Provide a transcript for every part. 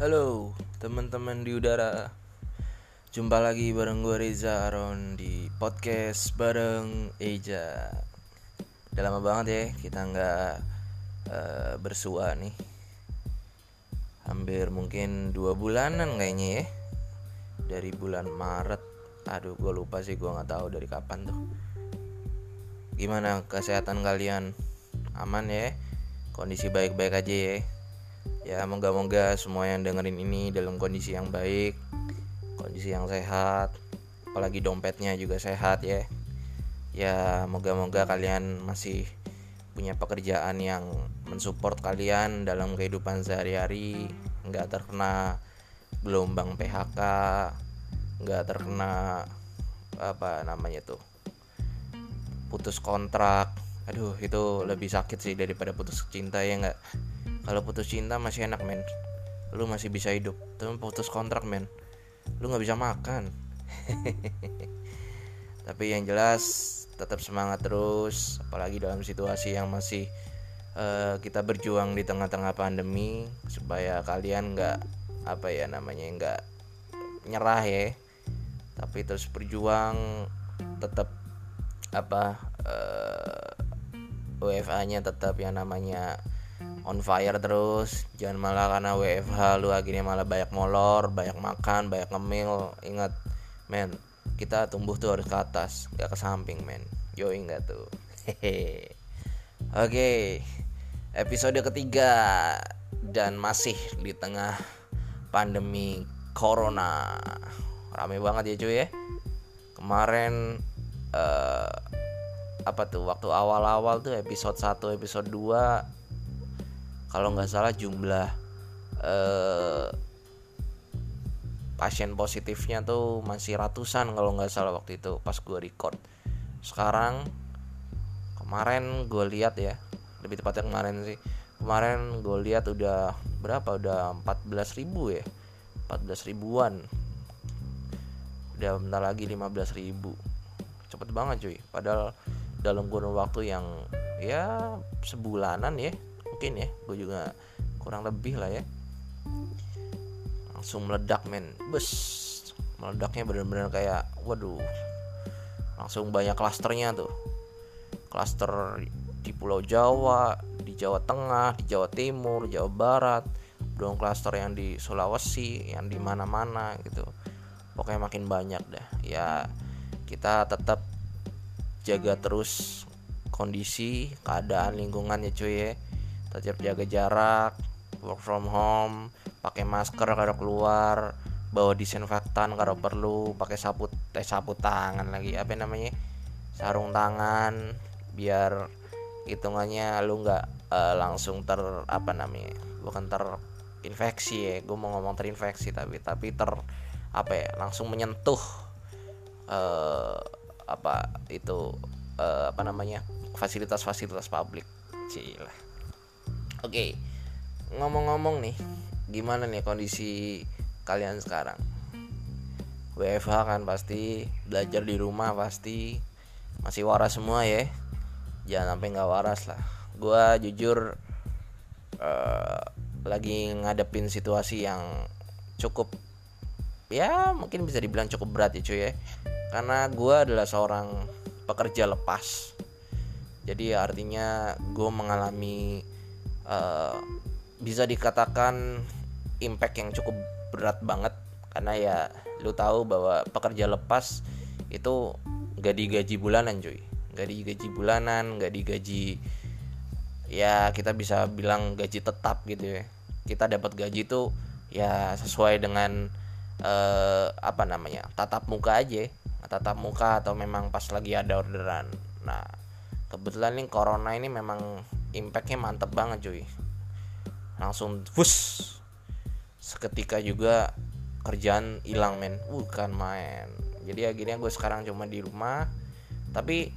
Halo teman-teman di udara. Jumpa lagi bareng gue Reza Aron di podcast bareng Eja. Udah lama banget ya kita nggak uh, bersua nih. Hampir mungkin dua bulanan kayaknya ya. Dari bulan Maret. Aduh gue lupa sih gue nggak tahu dari kapan tuh. Gimana kesehatan kalian? Aman ya? Kondisi baik-baik aja ya ya moga-moga semua yang dengerin ini dalam kondisi yang baik kondisi yang sehat apalagi dompetnya juga sehat ya. Ya moga-moga kalian masih punya pekerjaan yang mensupport kalian dalam kehidupan sehari-hari. Nggak terkena gelombang PHK nggak terkena apa namanya tuh putus kontrak. Aduh itu lebih sakit sih daripada putus cinta ya nggak kalau putus cinta masih enak men. Lu masih bisa hidup. Tapi putus kontrak men lu nggak bisa makan. Tapi yang jelas tetap semangat terus. Apalagi dalam situasi yang masih uh, kita berjuang di tengah-tengah pandemi supaya kalian nggak apa ya namanya nggak nyerah ya. Tapi terus berjuang tetap apa uh, eh, WFA-nya tetap yang namanya on fire terus. Jangan malah karena WFH lu akhirnya malah banyak molor banyak makan banyak ngemil. Ingat men kita tumbuh tuh harus ke atas gak ke samping men. Yo ingat tuh. Hehe oke okay. episode ketiga. Dan masih di tengah pandemi corona. Rame banget ya cuy ya. Kemarin uh, apa tuh waktu awal-awal tuh episode 1 episode 2 kalau nggak salah jumlah eh, pasien positifnya tuh masih ratusan kalau nggak salah waktu itu pas gue record. Sekarang kemarin gue lihat ya lebih tepatnya kemarin sih kemarin gue lihat udah berapa? Udah 14 ribu ya 14 ribuan. Udah bentar lagi 15 ribu. Cepet banget cuy padahal dalam kurun waktu yang ya sebulanan ya mungkin ya. Gue juga kurang lebih lah ya. Langsung meledak men. Bus meledaknya bener-bener kayak waduh. Langsung banyak klasternya tuh. Klaster di Pulau Jawa di Jawa Tengah di Jawa Timur Jawa Barat. Belum klaster yang di Sulawesi yang di mana-mana gitu. Pokoknya makin banyak dah. Ya kita tetap jaga terus kondisi keadaan lingkungan ya cuy ya tetap jaga jarak work from home pakai masker kalau keluar bawa disinfektan kalau perlu pakai sapu eh sapu tangan lagi apa namanya sarung tangan biar hitungannya lu nggak uh, langsung ter apa namanya bukan terinfeksi ya gue mau ngomong terinfeksi tapi tapi ter apa ya langsung menyentuh uh, apa itu uh, apa namanya fasilitas-fasilitas publik cilah Oke, ngomong-ngomong nih, gimana nih kondisi kalian sekarang? WFH kan pasti, belajar di rumah pasti, masih waras semua ya. Jangan sampai nggak waras lah. Gua jujur uh, lagi ngadepin situasi yang cukup ya mungkin bisa dibilang cukup berat ya cuy ya karena gue adalah seorang pekerja lepas jadi artinya gue mengalami uh, bisa dikatakan impact yang cukup berat banget. Karena ya lu tahu bahwa pekerja lepas itu gak digaji bulanan cuy. Gak digaji bulanan gak digaji ya kita bisa bilang gaji tetap gitu ya. Kita dapat gaji tuh ya sesuai dengan uh, apa namanya tatap muka aja. Tatap muka atau memang pas lagi ada orderan. Nah kebetulan nih corona ini memang impactnya mantep banget cuy. Langsung bus seketika juga kerjaan hilang men. Bukan main. Jadi akhirnya gue sekarang cuma di rumah. Tapi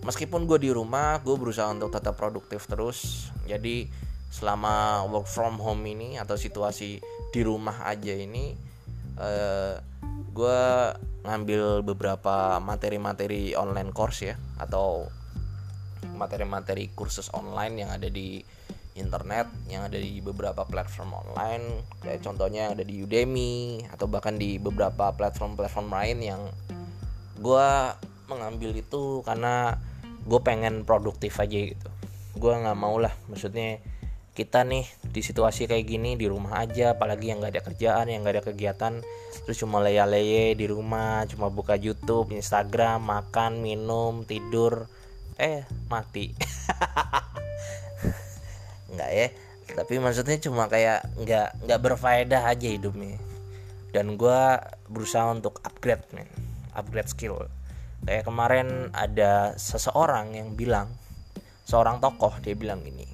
meskipun gue di rumah gue berusaha untuk tetap produktif terus. Jadi selama work from home ini atau situasi di rumah aja ini uh, gue ngambil beberapa materi-materi online course ya atau materi-materi kursus online yang ada di internet yang ada di beberapa platform online kayak contohnya yang ada di Udemy atau bahkan di beberapa platform-platform lain yang gue mengambil itu karena gue pengen produktif aja gitu. Gue nggak mau lah maksudnya kita nih di situasi kayak gini di rumah aja apalagi yang nggak ada kerjaan yang nggak ada kegiatan terus cuma leye-leye di rumah cuma buka YouTube Instagram makan minum tidur eh mati. Nggak ya tapi maksudnya cuma kayak nggak nggak berfaedah aja hidupnya. Dan gue berusaha untuk upgrade man upgrade skill. Kayak kemarin ada seseorang yang bilang seorang tokoh dia bilang gini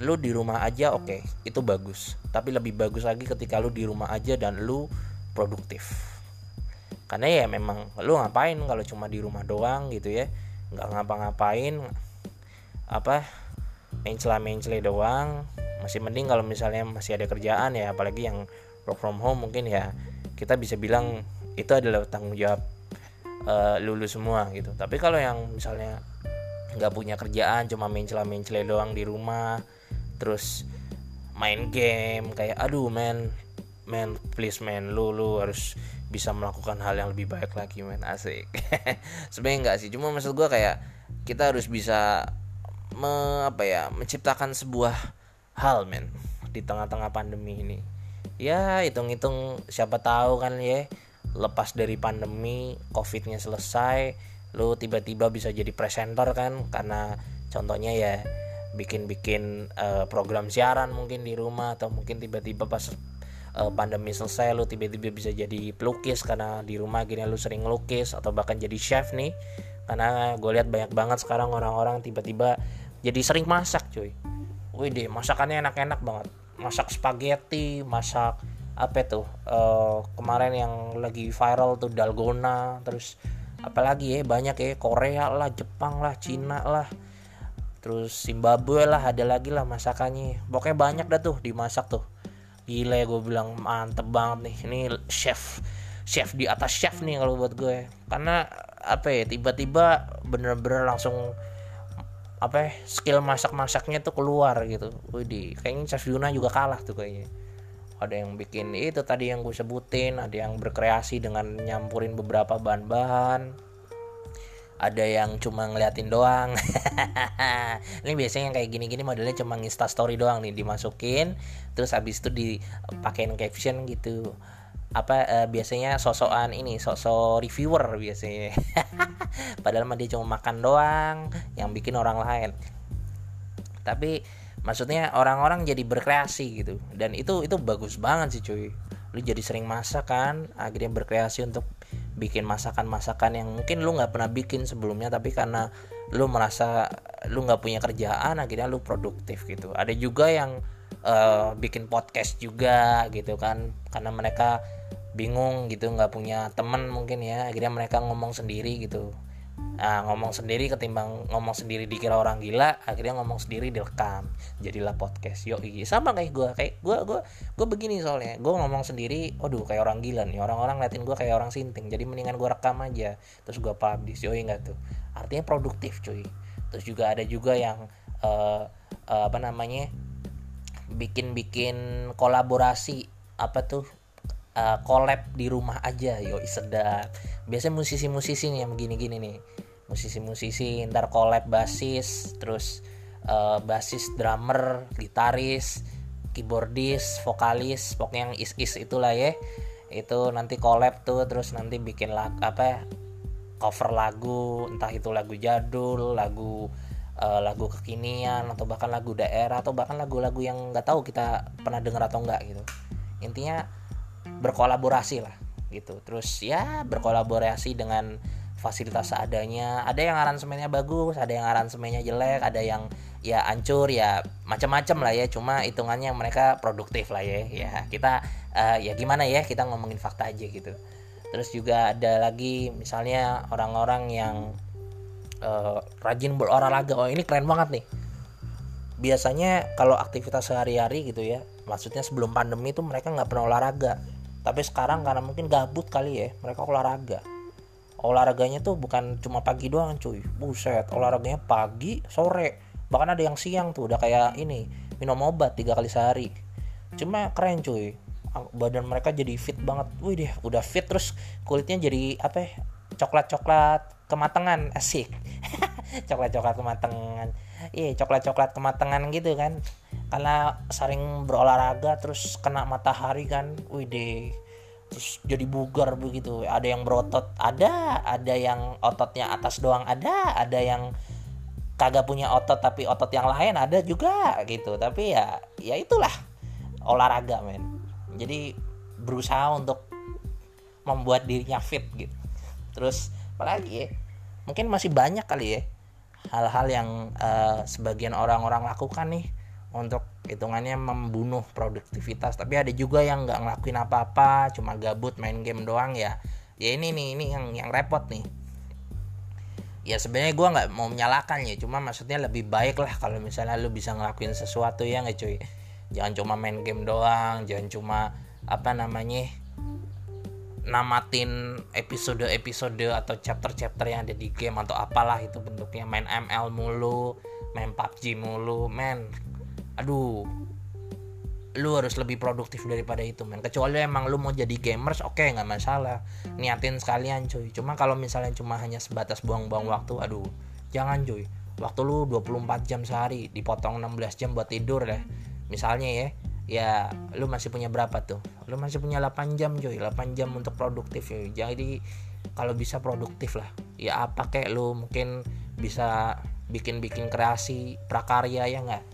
lu di rumah aja oke okay, itu bagus. Tapi lebih bagus lagi ketika lu di rumah aja dan lu produktif. Karena ya memang lu ngapain kalau cuma di rumah doang? Gitu ya nggak ngapa-ngapain apa mencela-mencela doang. Masih mending kalau misalnya masih ada kerjaan ya apalagi yang work from home mungkin ya. Kita bisa bilang itu adalah tanggung jawab uh, lulu semua gitu. Tapi kalau yang misalnya nggak punya kerjaan cuma mencela-mencela doang di rumah terus main game kayak aduh man man please man lu lu harus bisa melakukan hal yang lebih baik lagi man asik. Sebenarnya enggak sih cuma maksud gue kayak kita harus bisa me, apa ya menciptakan sebuah hal men di tengah-tengah pandemi ini. Ya hitung-hitung siapa tahu kan ya lepas dari pandemi covidnya selesai lu tiba-tiba bisa jadi presenter kan karena contohnya ya bikin-bikin uh, program siaran mungkin di rumah atau mungkin tiba-tiba pas uh, pandemi selesai lu tiba-tiba bisa jadi pelukis karena di rumah gini lu sering lukis atau bahkan jadi chef nih. Karena gue lihat banyak banget sekarang orang-orang tiba-tiba jadi sering masak cuy. Wih deh masakannya enak-enak banget. Masak spaghetti masak apa tuh uh, kemarin yang lagi viral tuh dalgona terus apalagi ya banyak ya Korea lah Jepang lah Cina lah terus Zimbabwe lah ada lagi lah masakannya. Pokoknya banyak dah tuh dimasak tuh gila ya gue bilang mantep banget nih ini chef chef di atas chef nih kalau buat gue karena apa ya tiba-tiba bener-bener langsung apa ya, skill masak-masaknya tuh keluar gitu. Wih, kayaknya Chef Yuna juga kalah tuh kayaknya. Ada yang bikin itu tadi yang gue sebutin, ada yang berkreasi dengan nyampurin beberapa bahan-bahan. Ada yang cuma ngeliatin doang. Ini biasanya yang kayak gini-gini modelnya cuma insta story doang nih dimasukin, terus habis itu dipakein caption gitu. Apa uh, biasanya sosokan ini sosok reviewer biasanya. Padahal mah dia cuma makan doang yang bikin orang lain. Tapi maksudnya orang-orang jadi berkreasi gitu. Dan itu itu bagus banget sih cuy. Lu jadi sering masak kan akhirnya berkreasi untuk bikin masakan-masakan yang mungkin lu nggak pernah bikin sebelumnya tapi karena lu merasa lu nggak punya kerjaan akhirnya lu produktif gitu. Ada juga yang uh, bikin podcast juga gitu kan karena mereka bingung gitu nggak punya temen mungkin ya akhirnya mereka ngomong sendiri gitu nah, ngomong sendiri ketimbang ngomong sendiri dikira orang gila akhirnya ngomong sendiri direkam. Jadilah podcast yo sama kayak gue kayak gue gue gue begini soalnya. Gue ngomong sendiri waduh kayak orang gila nih. Orang-orang ngeliatin gue kayak orang sinting. Jadi mendingan gue rekam aja. Terus gue publish yo nggak tuh. Artinya produktif cuy. Terus juga ada juga yang uh, uh, apa namanya bikin-bikin kolaborasi apa tuh uh, collab di rumah aja. Yo sedap biasanya musisi-musisi nih yang begini-gini nih. Musisi-musisi ntar collab basis terus uh, basis drummer gitaris keyboardis vokalis pokoknya yang is-is itulah ya. Itu nanti collab tuh terus nanti bikin lag apa cover lagu entah itu lagu jadul lagu uh, lagu kekinian atau bahkan lagu daerah atau bahkan lagu-lagu yang nggak tahu kita pernah dengar atau enggak gitu. Intinya berkolaborasi lah gitu. Terus ya berkolaborasi dengan fasilitas seadanya. Ada yang aransemennya bagus ada yang aransemennya jelek ada yang ya ancur ya macam-macam lah ya. Cuma hitungannya mereka produktif lah ya. Ya kita uh, ya gimana ya kita ngomongin fakta aja gitu. Terus juga ada lagi misalnya orang-orang yang uh, rajin berolahraga. Oh ini keren banget nih. Biasanya kalau aktivitas sehari-hari gitu ya maksudnya sebelum pandemi itu mereka nggak pernah olahraga tapi sekarang karena mungkin gabut kali ya mereka olahraga. Olahraganya tuh bukan cuma pagi doang cuy. Buset olahraganya pagi sore. Bahkan ada yang siang tuh udah kayak ini minum obat tiga kali sehari. Cuma keren cuy. Badan mereka jadi fit banget. Wih deh udah fit terus kulitnya jadi apa ya coklat coklat kematangan. Asik. Coklat coklat kematangan iya coklat coklat kematangan gitu kan. Karena sering berolahraga terus kena matahari kan. Wih deh. Terus jadi bugar begitu. Ada yang berotot ada. Ada yang ototnya atas doang ada. Ada yang kagak punya otot tapi otot yang lain ada juga gitu. Tapi ya ya itulah olahraga men. Jadi berusaha untuk membuat dirinya fit gitu. Terus apalagi ya? Mungkin masih banyak kali ya hal-hal yang uh, sebagian orang-orang lakukan nih untuk hitungannya membunuh produktivitas. Tapi ada juga yang nggak ngelakuin apa-apa cuma gabut main game doang ya. Ya ini nih ini yang yang repot nih. Ya sebenarnya gue nggak mau menyalahkan ya cuma maksudnya lebih baik lah kalau misalnya lu bisa ngelakuin sesuatu ya nggak cuy. Jangan cuma main game doang jangan cuma apa namanya namatin episode-episode atau chapter-chapter yang ada di game atau apalah itu bentuknya. Main ML mulu main PUBG mulu men. Aduh. Lu harus lebih produktif daripada itu men. Kecuali emang lu mau jadi gamers oke okay, nggak masalah. Niatin sekalian cuy. Cuma kalau misalnya cuma hanya sebatas buang-buang waktu aduh. Jangan cuy. Waktu lu 24 jam sehari dipotong 16 jam buat tidur deh. Misalnya ya ya lu masih punya berapa tuh? Lu masih punya 8 jam cuy. 8 jam untuk produktif ya jadi kalau bisa produktif lah. Ya apa kayak lu? Mungkin bisa bikin-bikin kreasi prakarya ya nggak?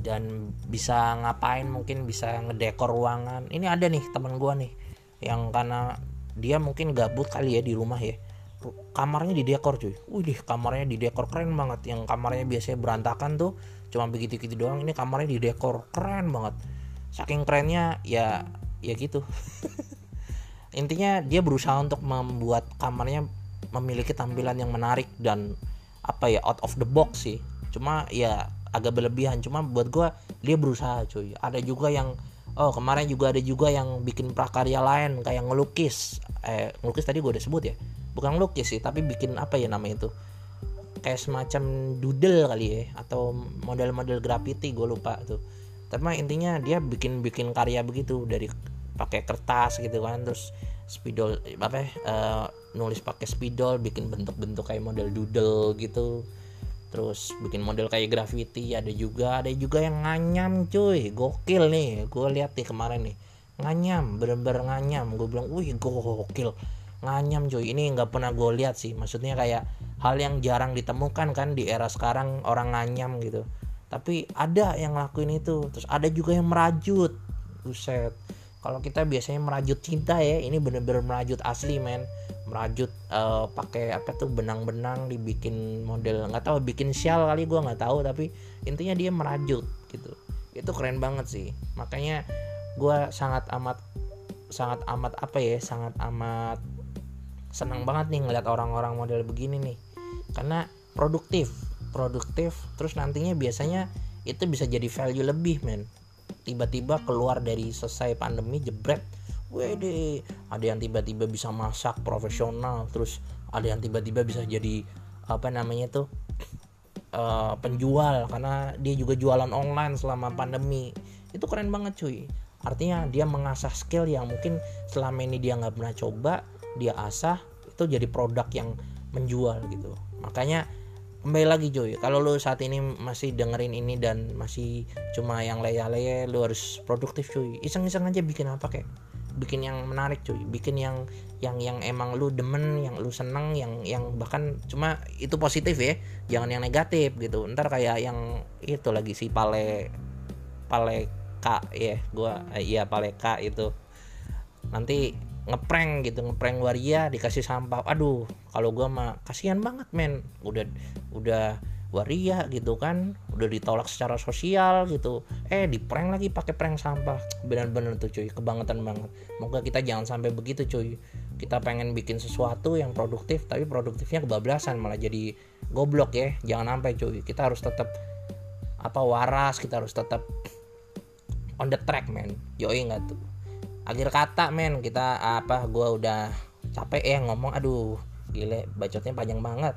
Dan bisa ngapain? Mungkin bisa ngedekor ruangan. Ini ada nih teman gua nih yang karena dia mungkin gabut kali ya di rumah ya kamarnya di dekor cuy. Wih kamarnya di dekor keren banget. Yang kamarnya biasanya berantakan tuh cuma begitu gitu doang. Ini kamarnya di dekor keren banget. Saking kerennya ya ya gitu. Intinya dia berusaha untuk membuat kamarnya memiliki tampilan yang menarik dan apa ya out of the box sih. Cuma ya agak berlebihan. Cuma buat gue dia berusaha cuy. Ada juga yang oh kemarin juga ada juga yang bikin prakarya lain. Kayak ngelukis. Eh ngelukis tadi gue udah sebut ya bukan ngelukis sih tapi bikin apa ya namanya itu? Kayak semacam doodle kali ya atau model-model graffiti gue lupa tuh. Tapi intinya dia bikin bikin karya begitu dari pakai kertas gitu kan terus spidol apa uh, nulis pakai spidol bikin bentuk-bentuk kayak model doodle gitu. Terus bikin model kayak graffiti ada juga ada juga yang nganyam cuy. Gokil nih gue lihat nih kemarin nih. Nganyam bener-bener nganyam. Gue bilang wih gokil nganyam cuy ini nggak pernah gue lihat sih. Maksudnya kayak hal yang jarang ditemukan kan di era sekarang orang nganyam gitu. Tapi ada yang ngelakuin itu. Terus ada juga yang merajut. Buset. Kalau kita biasanya merajut cinta ya ini bener-bener merajut asli men. Merajut uh, pakai apa tuh benang-benang dibikin model nggak tahu bikin shawl kali gue nggak tahu. Tapi intinya dia merajut gitu. Itu keren banget sih. Makanya gue sangat amat sangat amat apa ya sangat amat senang banget nih ngeliat orang-orang model begini nih karena produktif produktif terus nantinya biasanya itu bisa jadi value lebih men tiba-tiba keluar dari selesai pandemi jebret Wede, ada yang tiba-tiba bisa masak profesional, terus ada yang tiba-tiba bisa jadi apa namanya tuh uh, penjual karena dia juga jualan online selama pandemi. Itu keren banget cuy. Artinya dia mengasah skill yang mungkin selama ini dia nggak pernah coba, dia asah itu jadi produk yang menjual gitu. Makanya kembali lagi cuy kalau lu saat ini masih dengerin ini dan masih cuma yang leye-leye lu harus produktif cuy. Iseng-iseng aja bikin apa kayak bikin yang menarik cuy. Bikin yang yang yang emang lu demen yang lu seneng yang yang bahkan cuma itu positif ya jangan yang negatif gitu. Ntar kayak yang itu lagi si pale pale ya gua eh, iya pale itu. Nanti ngeprank gitu ngeprank waria dikasih sampah. Aduh kalau gua mah kasihan banget men. Udah udah waria gitu kan udah ditolak secara sosial gitu. Eh di prank lagi pakai prank sampah. Benar-benar tuh cuy. Kebangetan banget. Moga kita jangan sampai begitu cuy. Kita pengen bikin sesuatu yang produktif tapi produktifnya kebablasan malah jadi goblok ya. Jangan sampai cuy. Kita harus tetap apa waras. Kita harus tetap on the track men. Yoi nggak tuh akhir kata men kita apa gua udah capek ya ngomong. Aduh gile bacotnya panjang banget.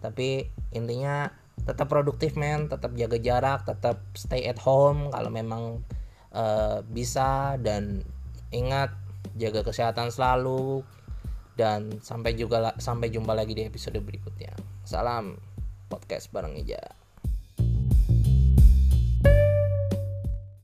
Tapi intinya tetap produktif men tetap jaga jarak tetap stay at home kalau memang uh, bisa. Dan ingat jaga kesehatan selalu. Dan sampai juga sampai jumpa lagi di episode berikutnya. Salam podcast bareng Ija